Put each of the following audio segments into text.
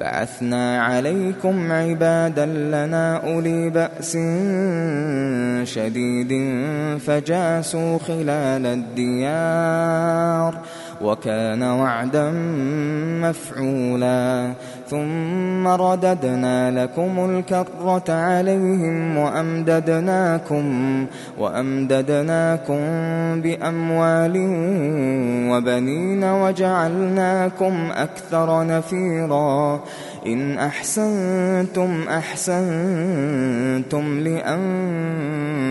بعثنا عليكم عبادا لنا أولي بأس شديد فجاسوا خلال الديار وكان وعدا مفعولا ثم رددنا لكم الكرة عليهم وأمددناكم وأمددناكم بأموال وبنين وجعلناكم أكثر نفيرا إن أحسنتم أحسنتم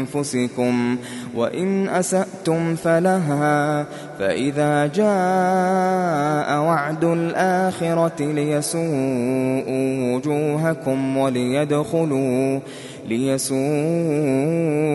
لأنفسكم وإن أسأتم فلها فإذا جاء وعد الآخرة ليسوءوا وجوهكم وليدخلوا ليسوءوا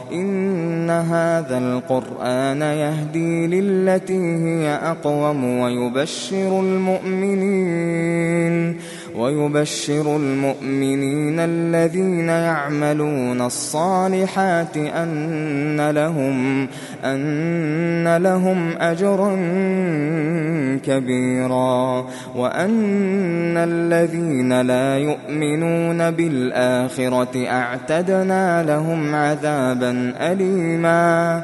إن هذا القرآن يهدي للتي هي أقوم ويبشر المؤمنين. ويبشر المؤمنين الذين يعملون الصالحات أن لهم أن لهم أجرا كبيرا وأن الذين لا يؤمنون بالآخرة أعتدنا لهم عذابا أليما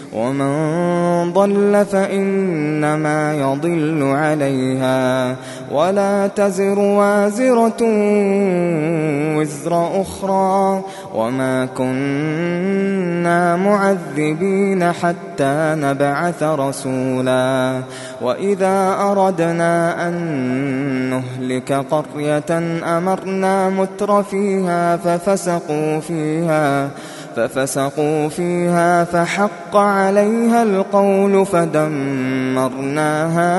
ومن ضل فإنما يضل عليها ولا تزر وازرة وزر أخرى وما كنا معذبين حتى نبعث رسولا وإذا أردنا أن نهلك قرية أمرنا متر فيها ففسقوا فيها ففسقوا فيها فحق عليها القول فدمرناها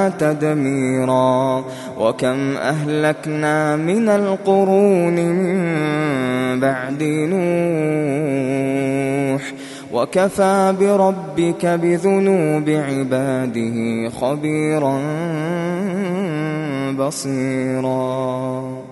تدميرا. وكم أهلكنا من القرون من بعد نوح وكفى بربك بذنوب عباده خبيرا بصيرا.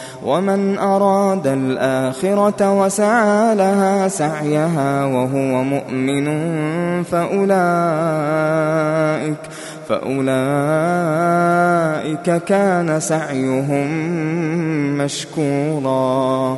ومن أراد الآخرة وسعى لها سعيها وهو مؤمن فأولئك فأولئك كان سعيهم مشكورا.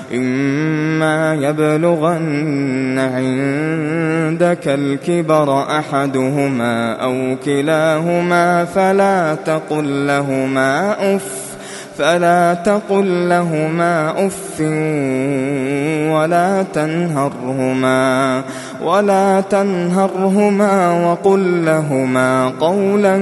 إما يبلغن عندك الكبر أحدهما أو كلاهما فلا تقل لهما أف فلا تقل لهما أف ولا تنهرهما ولا تنهرهما وقل لهما قولا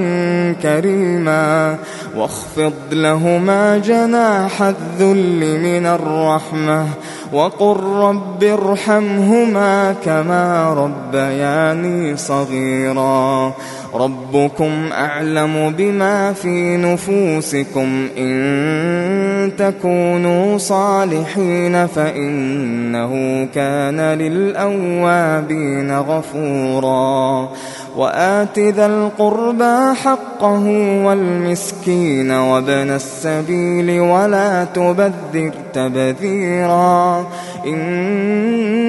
كريما واخفض لهما جناح الذل من الرحمة وقل رب ارحمهما كما ربياني صغيرا ربكم أعلم بما في نفوسكم إن تكونوا صالحين فإنه كان للأوابين غفورا وآت ذا القربى حقه والمسكين وابن السبيل ولا تبذر تبذيرا إن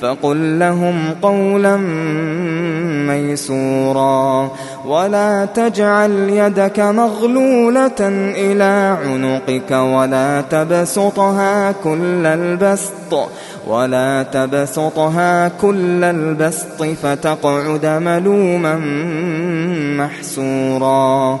فقل لهم قولا ميسورا ولا تجعل يدك مغلولة إلى عنقك ولا تبسطها كل البسط ولا تبسطها كل البسط فتقعد ملوما محسورا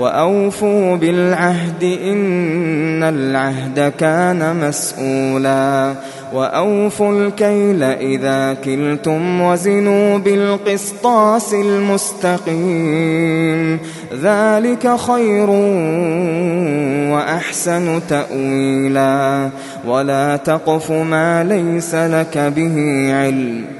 وأوفوا بالعهد إن العهد كان مسؤولا وأوفوا الكيل إذا كلتم وزنوا بالقسطاس المستقيم ذلك خير وأحسن تأويلا ولا تقف ما ليس لك به علم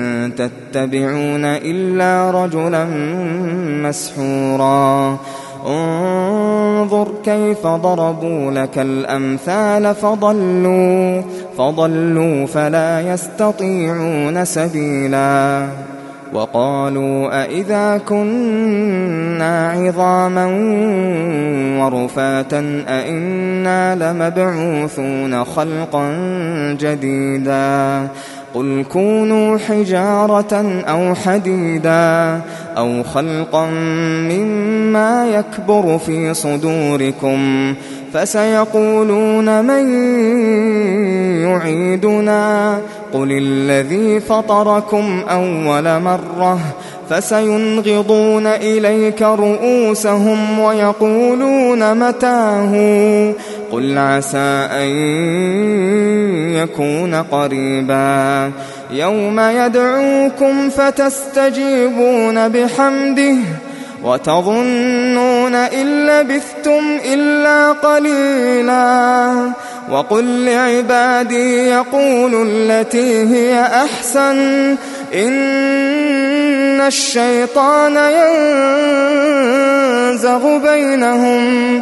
تتبعون إلا رجلا مسحورا. انظر كيف ضربوا لك الأمثال فضلوا فضلوا فلا يستطيعون سبيلا. وقالوا أإذا كنا عظاما ورفاتا أإنا لمبعوثون خلقا جديدا. قل كونوا حجارة أو حديدا أو خلقا مما يكبر في صدوركم فسيقولون من يعيدنا قل الذي فطركم أول مرة فسينغضون إليك رؤوسهم ويقولون متاه قل عسى أن يكون قريبا يوم يدعوكم فتستجيبون بحمده وتظنون إن لبثتم إلا قليلا وقل لعبادي يقولوا التي هي أحسن إن الشيطان ينزغ بينهم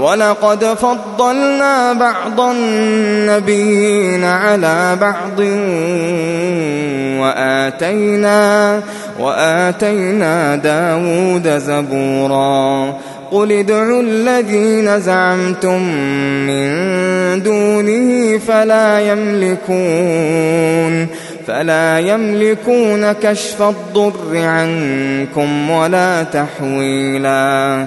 ولقد فضلنا بعض النبيين على بعض وآتينا وآتينا داود زبورا قل ادعوا الذين زعمتم من دونه فلا يملكون فلا يملكون كشف الضر عنكم ولا تحويلا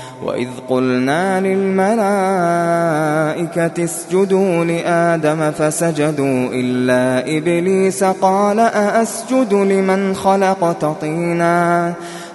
وإذ قلنا للملائكة اسجدوا لآدم فسجدوا إلا إبليس قال أأسجد لمن خلقت طيناً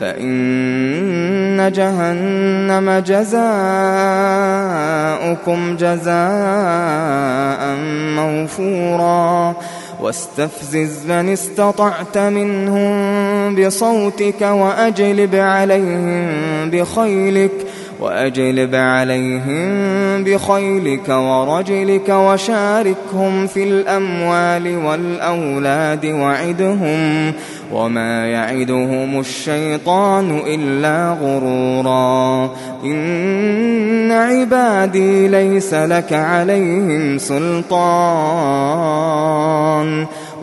فإن جهنم جزاؤكم جزاء موفورا. واستفزز من استطعت منهم بصوتك وأجلب عليهم بخيلك. وأجلب عليهم بخيلك ورجلك وشاركهم في الأموال والأولاد وعدهم وما يعدهم الشيطان إلا غرورا. إن عبادي ليس لك عليهم سلطان.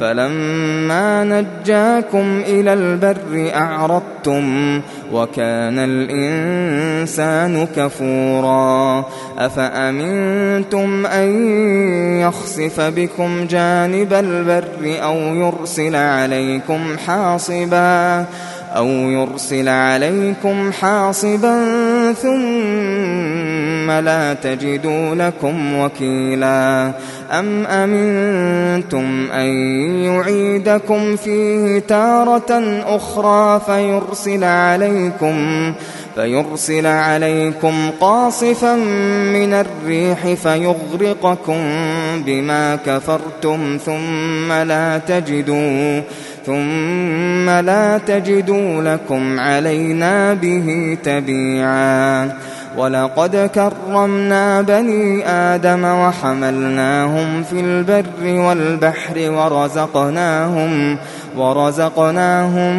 فلما نجاكم إلى البر أعرضتم وكان الإنسان كفورا أفأمنتم أن يخسف بكم جانب البر أو يرسل عليكم حاصبا أو يرسل عليكم حاصبا ثم لا تجدوا لكم وكيلا. أم أمنتم أن يعيدكم فيه تارة أخرى فيرسل عليكم فيرسل عليكم قاصفا من الريح فيغرقكم بما كفرتم ثم لا تجدوا ثم لا تجدوا لكم علينا به تبيعا. ولقد كرمنا بني آدم وحملناهم في البر والبحر ورزقناهم ورزقناهم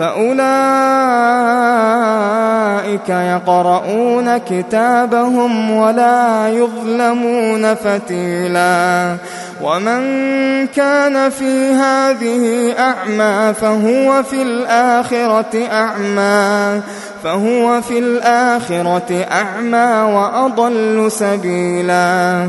فأولئك يقرؤون كتابهم ولا يظلمون فتيلا. ومن كان في هذه أعمى فهو في الآخرة أعمى. فهو في الآخرة أعمى وأضل سبيلا.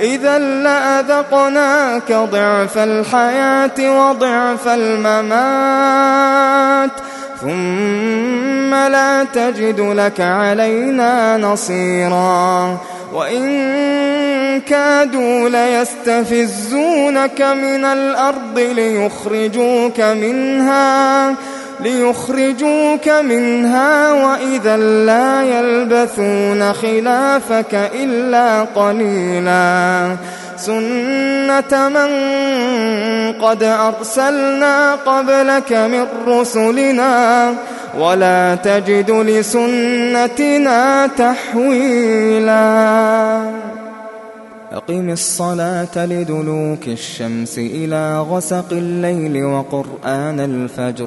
إذا لأذقناك ضعف الحياة وضعف الممات ثم لا تجد لك علينا نصيرا. وإن كادوا ليستفزونك من الأرض ليخرجوك منها ليخرجوك منها وإذا لا يلبثون خلافك إلا قليلا. سنة من قد أرسلنا قبلك من رسلنا ولا تجد لسنتنا تحويلا. أقم الصلاة لدلوك الشمس إلى غسق الليل وقرآن الفجر.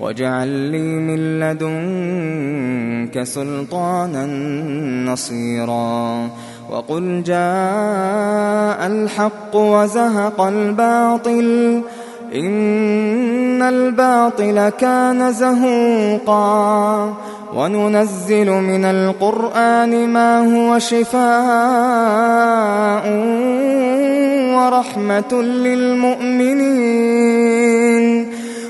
واجعل لي من لدنك سلطانا نصيرا وقل جاء الحق وزهق الباطل إن الباطل كان زهوقا وننزل من القرآن ما هو شفاء ورحمة للمؤمنين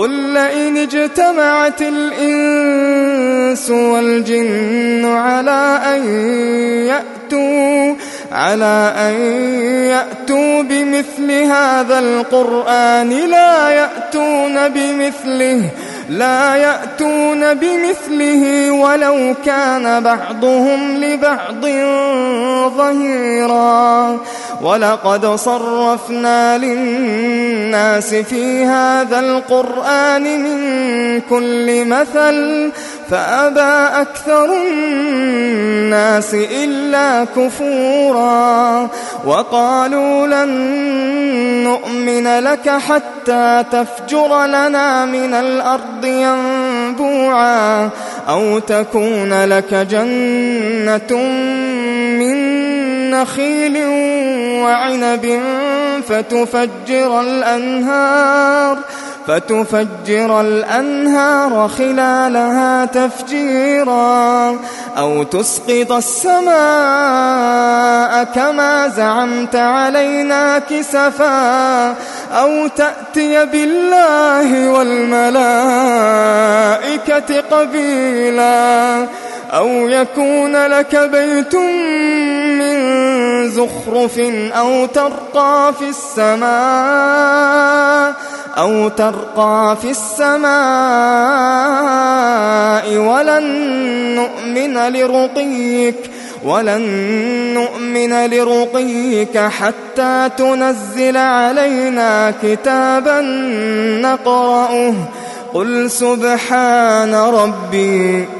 قل لئن اجتمعت الإنس والجن على أن يأتوا على أن يأتوا بمثل هذا القرآن لا يأتون بمثله لا يأتون بمثله ولو كان بعضهم لبعض ظهيرا. ولقد صرفنا للناس في هذا القرآن من كل مثل فأبى أكثر الناس إلا كفورا. وقالوا لن نؤمن لك حتى تفجر لنا من الأرض ينبوعا أو تكون لك جنة من نخيل وعنب فتفجر الأنهار. فتفجر الأنهار خلالها تفجيرا أو تسقط السماء كما زعمت علينا كسفا أو تأتي بالله والملائكة قبيلا أو يكون لك بيت من زخرف أو ترقى في السماء أو ترقى في السماء ولن نؤمن لرقيك ولن نؤمن لرقيك حتى تنزل علينا كتابا نقرأه قل سبحان ربي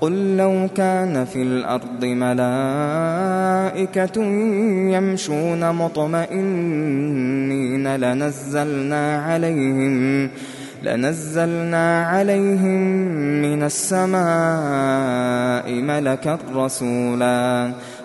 قل لو كان في الأرض ملائكة يمشون مطمئنين لنزلنا عليهم لنزلنا عليهم من السماء ملكا رسولا.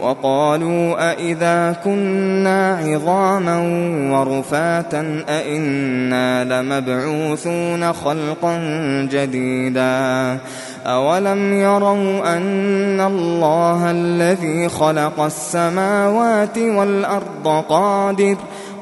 وقالوا أئذا كنا عظاما ورفاتا أئنا لمبعوثون خلقا جديدا أولم يروا أن الله الذي خلق السماوات والأرض قادر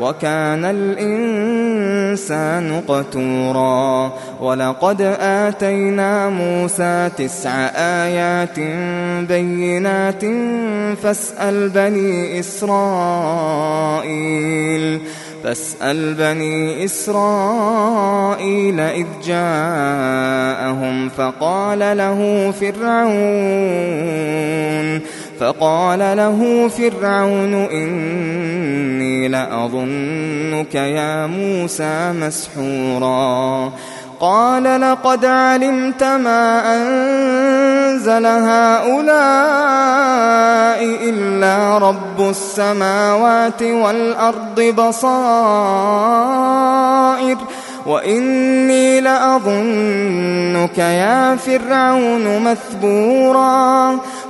وكان الإنسان قتورا. ولقد آتينا موسى تسع آيات بينات فاسأل بني إسرائيل فاسأل بني إسرائيل إذ جاءهم فقال له فرعون فقال له فرعون إني لأظنك يا موسى مسحورا. قال لقد علمت ما أنزل هؤلاء إلا رب السماوات والأرض بصائر. وإني لأظنك يا فرعون مثبورا.